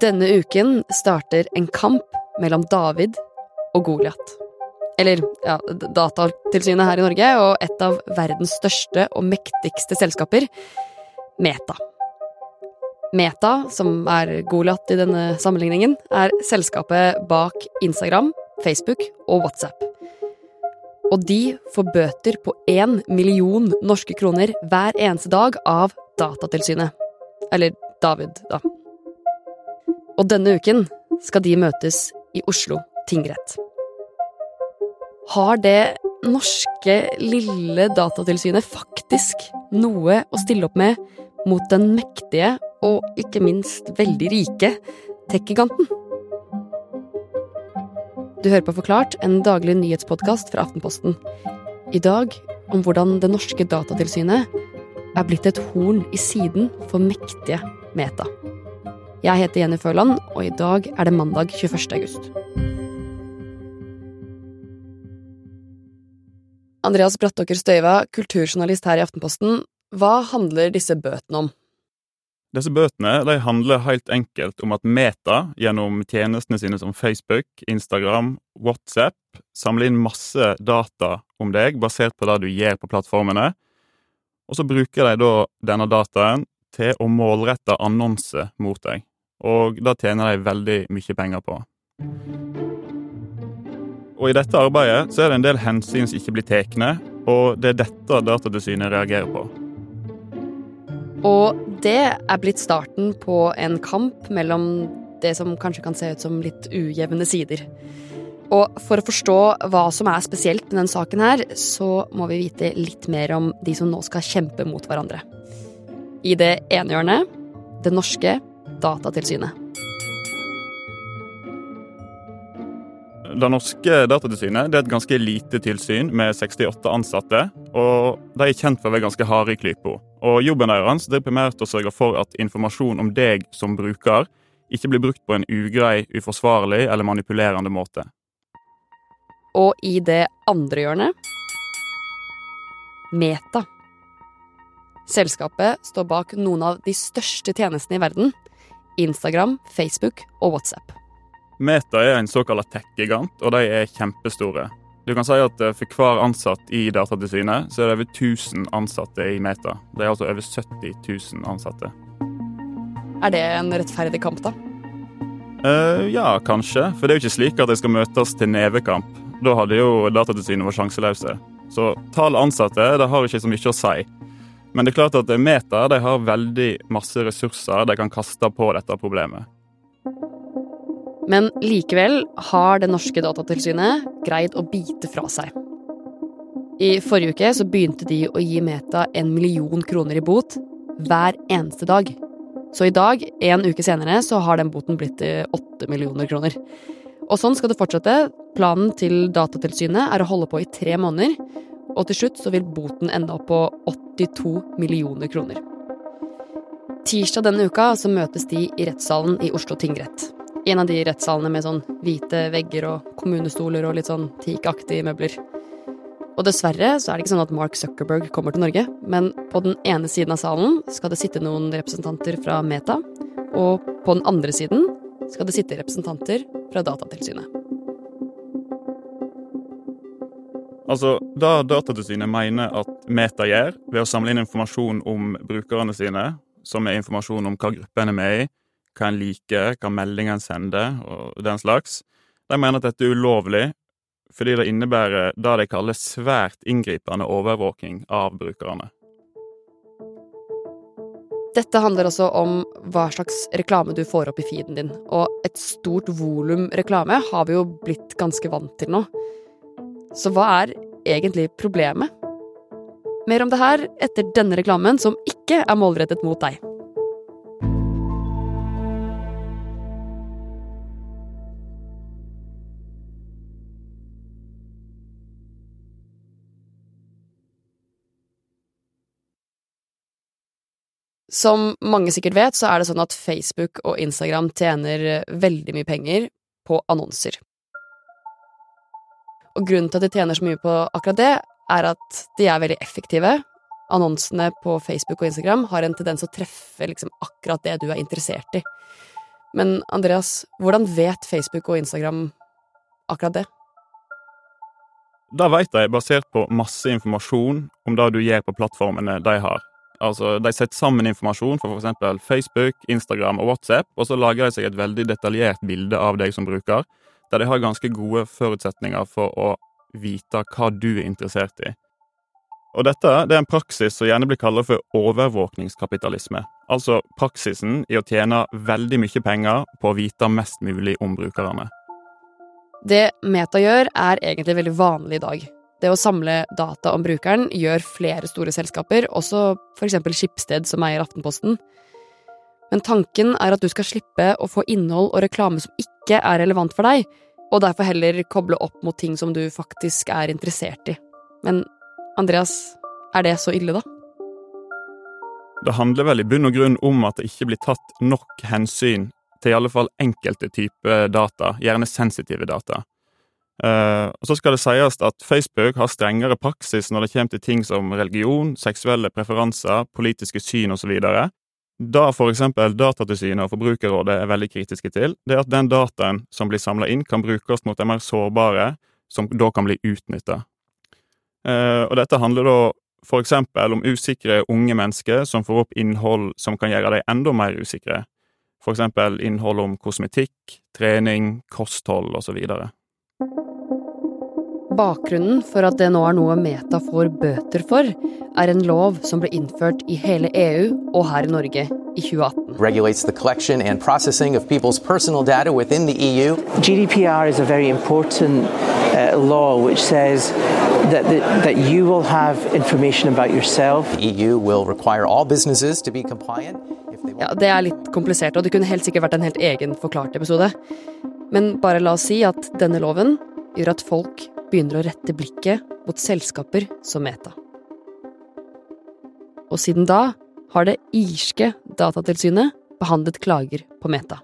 Denne uken starter en kamp mellom David og Goliat. Eller ja, Datatilsynet her i Norge og et av verdens største og mektigste selskaper, Meta. Meta, som er Goliat i denne sammenligningen, er selskapet bak Instagram, Facebook og WhatsApp. Og de får bøter på én million norske kroner hver eneste dag av Datatilsynet. Eller David, da. Og denne uken skal de møtes i Oslo tingrett. Har det norske, lille Datatilsynet faktisk noe å stille opp med mot den mektige og ikke minst veldig rike tech-giganten? Du hører på Forklart, en daglig nyhetspodkast fra Aftenposten. I dag om hvordan det norske Datatilsynet er blitt et horn i siden for mektige Meta. Jeg heter Jenny Førland, og i dag er det mandag 21. august. Andreas Brattåker Støyva, kulturjournalist her i Aftenposten. Hva handler disse bøtene om? Disse bøtene de handler helt enkelt om at Meta, gjennom tjenestene sine som Facebook, Instagram, WhatsApp, samler inn masse data om deg basert på det du gjør på plattformene. Og så bruker de da denne dataen til å målrette annonser mot deg og det tjener de veldig mye penger på. Og I dette arbeidet så er det en del hensyn som ikke blir tatt, og det er dette Datatilsynet reagerer på. Og det er blitt starten på en kamp mellom det som kanskje kan se ut som litt ujevne sider. Og for å forstå hva som er spesielt med denne saken her, så må vi vite litt mer om de som nå skal kjempe mot hverandre. I det ene hjørnet det norske Datatilsynet. Det norske Datatilsynet er et ganske lite tilsyn med 68 ansatte. og De er kjent for å være ganske harde i klypa. Jobben deres er primært å sørge for at informasjon om deg som bruker ikke blir brukt på en ugrei, uforsvarlig eller manipulerende måte. Og i det andre hjørnet Meta. Selskapet står bak noen av de største tjenestene i verden, Instagram, Facebook og WhatsApp. Meta er en såkalt tech-gigant, og de er kjempestore. Du kan si at eh, For hver ansatt i Datatilsynet så er det over 1000 ansatte i Meta. Det er altså over 70 000 ansatte. Er det en rettferdig kamp, da? Uh, ja, kanskje. For det er jo ikke slik at de skal møtes til nevekamp. Da hadde jo Datatilsynet vært sjanseløse. Så tall ansatte det har ikke så mye å si. Men det er klart at Meta de har veldig masse ressurser de kan kaste på dette problemet. Men likevel har det norske datatilsynet greid å bite fra seg. I forrige uke så begynte de å gi Meta en million kroner i bot hver eneste dag. Så i dag, en uke senere, så har den boten blitt åtte millioner kroner. Og sånn skal det fortsette. Planen til Datatilsynet er å holde på i tre måneder, og til slutt så vil boten ende opp på 82 millioner kroner. Tirsdag denne uka så møtes de i rettssalen i Oslo tingrett. En av de rettssalene med sånn hvite vegger og kommunestoler og litt sånn teakaktige møbler. Og dessverre så er det ikke sånn at Mark Zuckerberg kommer til Norge, men på den ene siden av salen skal det sitte noen representanter fra Meta, og på den andre siden skal det sitte representanter fra Datatilsynet. Altså, Det Datatilsynet mener at Meta gjør ved å samle inn informasjon om brukerne sine, som er informasjon om hva gruppen er med i, hva en liker, hva meldinger en sender, og den slags, de mener at dette er ulovlig fordi det innebærer det de kaller svært inngripende overvåking av brukerne. Dette handler også om hva slags reklame du får opp i feeden din, og et stort volum reklame har vi jo blitt ganske vant til nå. Så hva er egentlig problemet? Mer om det her etter denne reklamen, som ikke er målrettet mot deg. Som mange sikkert vet, så er det sånn at Facebook og Instagram tjener veldig mye penger på annonser. Og grunnen til at de tjener så mye på akkurat det, er at de er veldig effektive. Annonsene på Facebook og Instagram har en tendens å treffe liksom akkurat det du er interessert i. Men Andreas, hvordan vet Facebook og Instagram akkurat det? Det vet de basert på masse informasjon om det du gjør på plattformene de har. Altså, De setter sammen informasjon fra f.eks. Facebook, Instagram og WhatsApp, og så lager de seg et veldig detaljert bilde av deg som bruker, der de har ganske gode forutsetninger for å vite hva du er interessert i. Og dette det er en praksis som gjerne blir kalt for overvåkningskapitalisme. Altså praksisen i å tjene veldig mye penger på å vite mest mulig om brukerne. Det Meta gjør, er egentlig veldig vanlig i dag. Det å samle data om brukeren gjør flere store selskaper, også eksempel Skipsted, som eier Aftenposten. Men tanken er at du skal slippe å få innhold og reklame som ikke er relevant for deg, og derfor heller koble opp mot ting som du faktisk er interessert i. Men Andreas, er det så ille, da? Det handler vel i bunn og grunn om at det ikke blir tatt nok hensyn til i alle fall enkelte typer data, gjerne sensitive data. Uh, og Så skal det sies at Facebook har strengere praksis når det kommer til ting som religion, seksuelle preferanser, politiske syn osv. Da f.eks. Datatilsynet og Forbrukerrådet er veldig kritiske til, det er at den dataen som blir samla inn, kan brukes mot de mer sårbare, som da kan bli utnytta. Uh, og dette handler da f.eks. om usikre unge mennesker som får opp innhold som kan gjøre dem enda mer usikre. F.eks. innhold om kosmetikk, trening, kosthold osv. Bakgrunnen for at det nå er noe Meta får bøter for, er en lov som ble innført i hele EU og her i Norge i 2018. Regulates the collection and processing of people's personal data within the EU. GDPR is a very important uh, law which says that, the, that you will have information about yourself. The EU will require all businesses to be compliant. Ja, Det er litt komplisert, og det kunne helt sikkert vært en helt egen forklart episode. Men bare la oss si at denne loven gjør at folk begynner å rette blikket mot selskaper som Meta. Og siden da har det irske datatilsynet behandlet klager på Meta.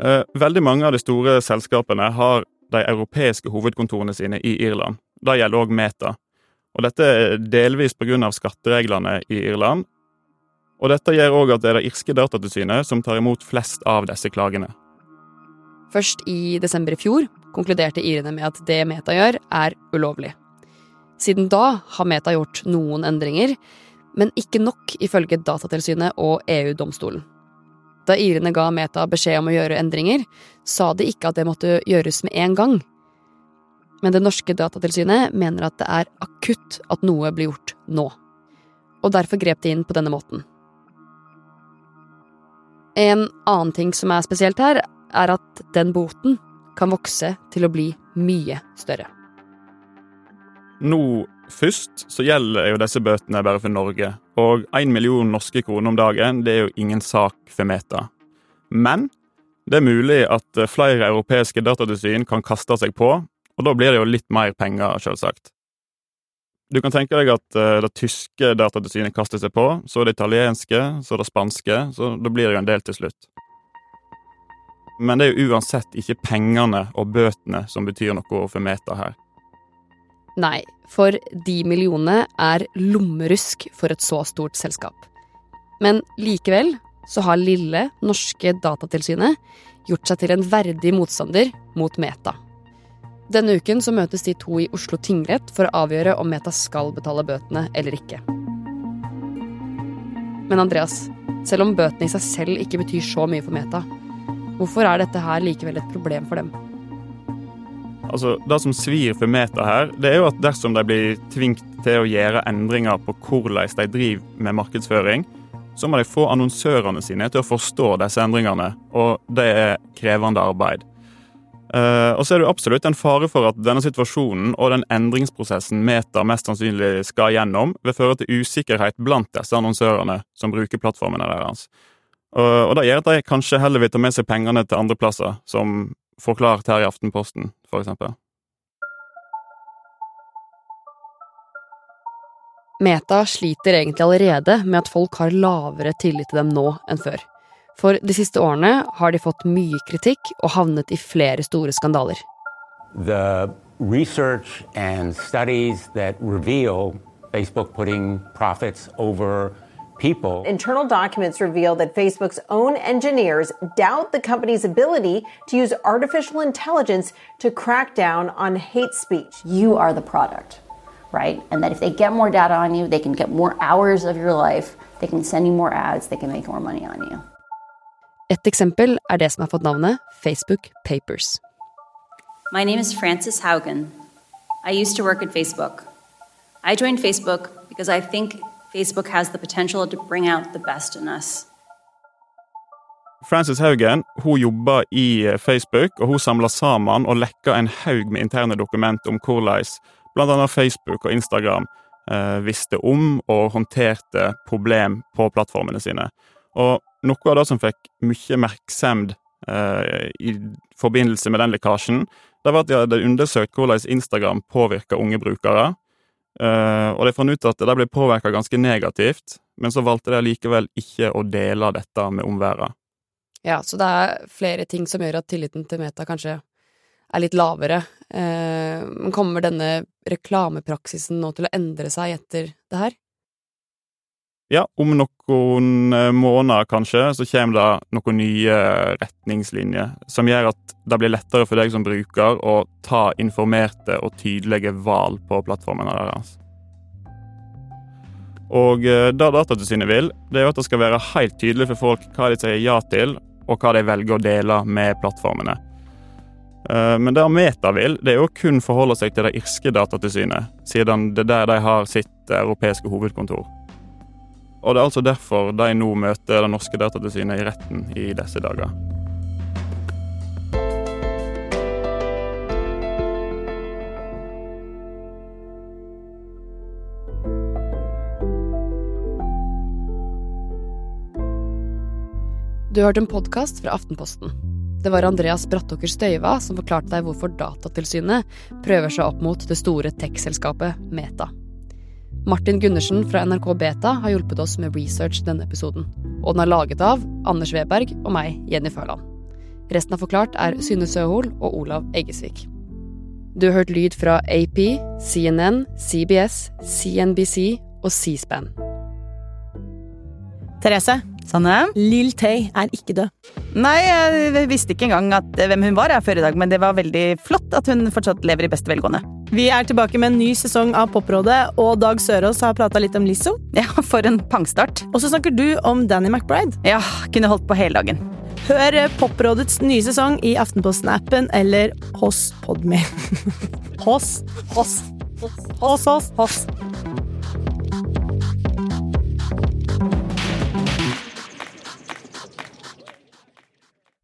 Eh, veldig mange av de store selskapene har de europeiske hovedkontorene sine i Irland. Det gjelder òg Meta. Og dette er delvis pga. skattereglene i Irland. Og dette gjør òg at det er det irske datatilsynet som tar imot flest av disse klagene. Først i desember i fjor konkluderte irene med at det Meta gjør, er ulovlig. Siden da har Meta gjort noen endringer, men ikke nok ifølge Datatilsynet og EU-domstolen. Da irene ga Meta beskjed om å gjøre endringer, sa de ikke at det måtte gjøres med en gang. Men det norske datatilsynet mener at det er akutt at noe blir gjort nå. Og derfor grep de inn på denne måten. En annen ting som er spesielt her, er at den boten kan vokse til å bli mye større. Nå først så gjelder jo disse bøtene bare for Norge, og én million norske kroner om dagen det er jo ingen sak for Meta. Men det er mulig at flere europeiske datatilsyn kan kaste seg på, og da blir det jo litt mer penger, selvsagt. Du kan tenke deg at uh, det tyske datatilsynet kaster seg på, så det italienske, så det spanske, så da blir det jo en del til slutt. Men det er jo uansett ikke pengene og bøtene som betyr noe for Meta her. Nei, for de millionene er lommerusk for et så stort selskap. Men likevel så har lille norske Datatilsynet gjort seg til en verdig motstander mot Meta. Denne uken så møtes de to i Oslo tingrett for å avgjøre om Meta skal betale bøtene eller ikke. Men Andreas, selv om bøtene i seg selv ikke betyr så mye for Meta, Hvorfor er dette her likevel et problem for dem? Altså, Det som svir for Meta her, det er jo at dersom de blir tvingt til å gjøre endringer på hvordan de driver med markedsføring, så må de få annonsørene sine til å forstå disse endringene, og det er krevende arbeid. Uh, og så er det jo absolutt en fare for at denne situasjonen og den endringsprosessen Meta mest sannsynlig skal gjennom, vil føre til usikkerhet blant disse annonsørene som bruker plattformene deres. Og, og det gjør at de kanskje heller vil ta med seg pengene til andre plasser, som forklart her i Aftenposten, for eksempel. Meta sliter egentlig allerede med at folk har lavere tillit til dem nå enn før. For de siste årene har de fått mye kritikk og havnet i flere store skandaler. The research and studies that reveal Facebook putting profits over people. Internal documents reveal that Facebook's own engineers doubt the company's ability to use artificial intelligence to crack down on hate speech. You are the product, right? And that if they get more data on you, they can get more hours of your life, they can send you more ads, they can make more money on you. Et eksempel er det som har fått navnet Facebook Papers. My name is Frances Haugen. I used to work at Facebook. I joined Facebook because I think Facebook has the potential to bring out the best in us. Frances Haugen hun jobber i eh, Facebook, og hun samler sammen og lekker en haug med interne dokument om hvordan bl.a. Facebook og Instagram eh, visste om og håndterte problem på plattformene sine. Og noe av det som fikk mye merksemd eh, i forbindelse med den lekkasjen, det var at de hadde undersøkt hvordan Instagram påvirker unge brukere. Eh, og de fant ut at de ble påvirka ganske negativt, men så valgte de likevel ikke å dele dette med omverdenen. Ja, så det er flere ting som gjør at tilliten til Meta kanskje er litt lavere. Uh, kommer denne reklamepraksisen nå til å endre seg etter det her? Ja, om noen eh, måneder kanskje, så kommer det noen nye retningslinjer som gjør at det blir lettere for deg som bruker å ta informerte og tydelige valg på plattformene deres. Og eh, det Datatilsynet vil, det er at det skal være helt tydelig for folk hva de sier ja til, og hva de velger å dele med plattformene. Eh, Men det Meta vil, det er jo kun forholde seg til det irske datatilsynet, siden det er der de har sitt europeiske hovedkontor. Og det er altså derfor de nå møter det norske datatilsynet i retten i disse dager. Du hørte en podkast fra Aftenposten. Det var Andreas Brattåker Støyva som forklarte deg hvorfor Datatilsynet prøver seg opp mot det store tech-selskapet Meta. Martin Gundersen fra NRK Beta har hjulpet oss med research denne episoden. Og den er laget av Anders Weberg og meg, Jenny Førland. Resten av Forklart er Synne Søhol og Olav Eggesvik. Du har hørt lyd fra AP, CNN, CBS, CNBC og C-SPAN. Therese, Sanne? Lill Tay er ikke død. Nei, jeg visste ikke engang at, hvem hun var her før i dag, men det var veldig flott at hun fortsatt lever i beste velgående. Vi er tilbake med en ny sesong av Poprådet, og Dag Sørås har prata litt om Lizzo. Ja, for en pangstart. Og så snakker du om Danny McBride. Ja, kunne holdt på hele dagen. Hør Poprådets nye sesong i Aftenposten-appen eller hos Podme. hos, hos, hos, hos, hos.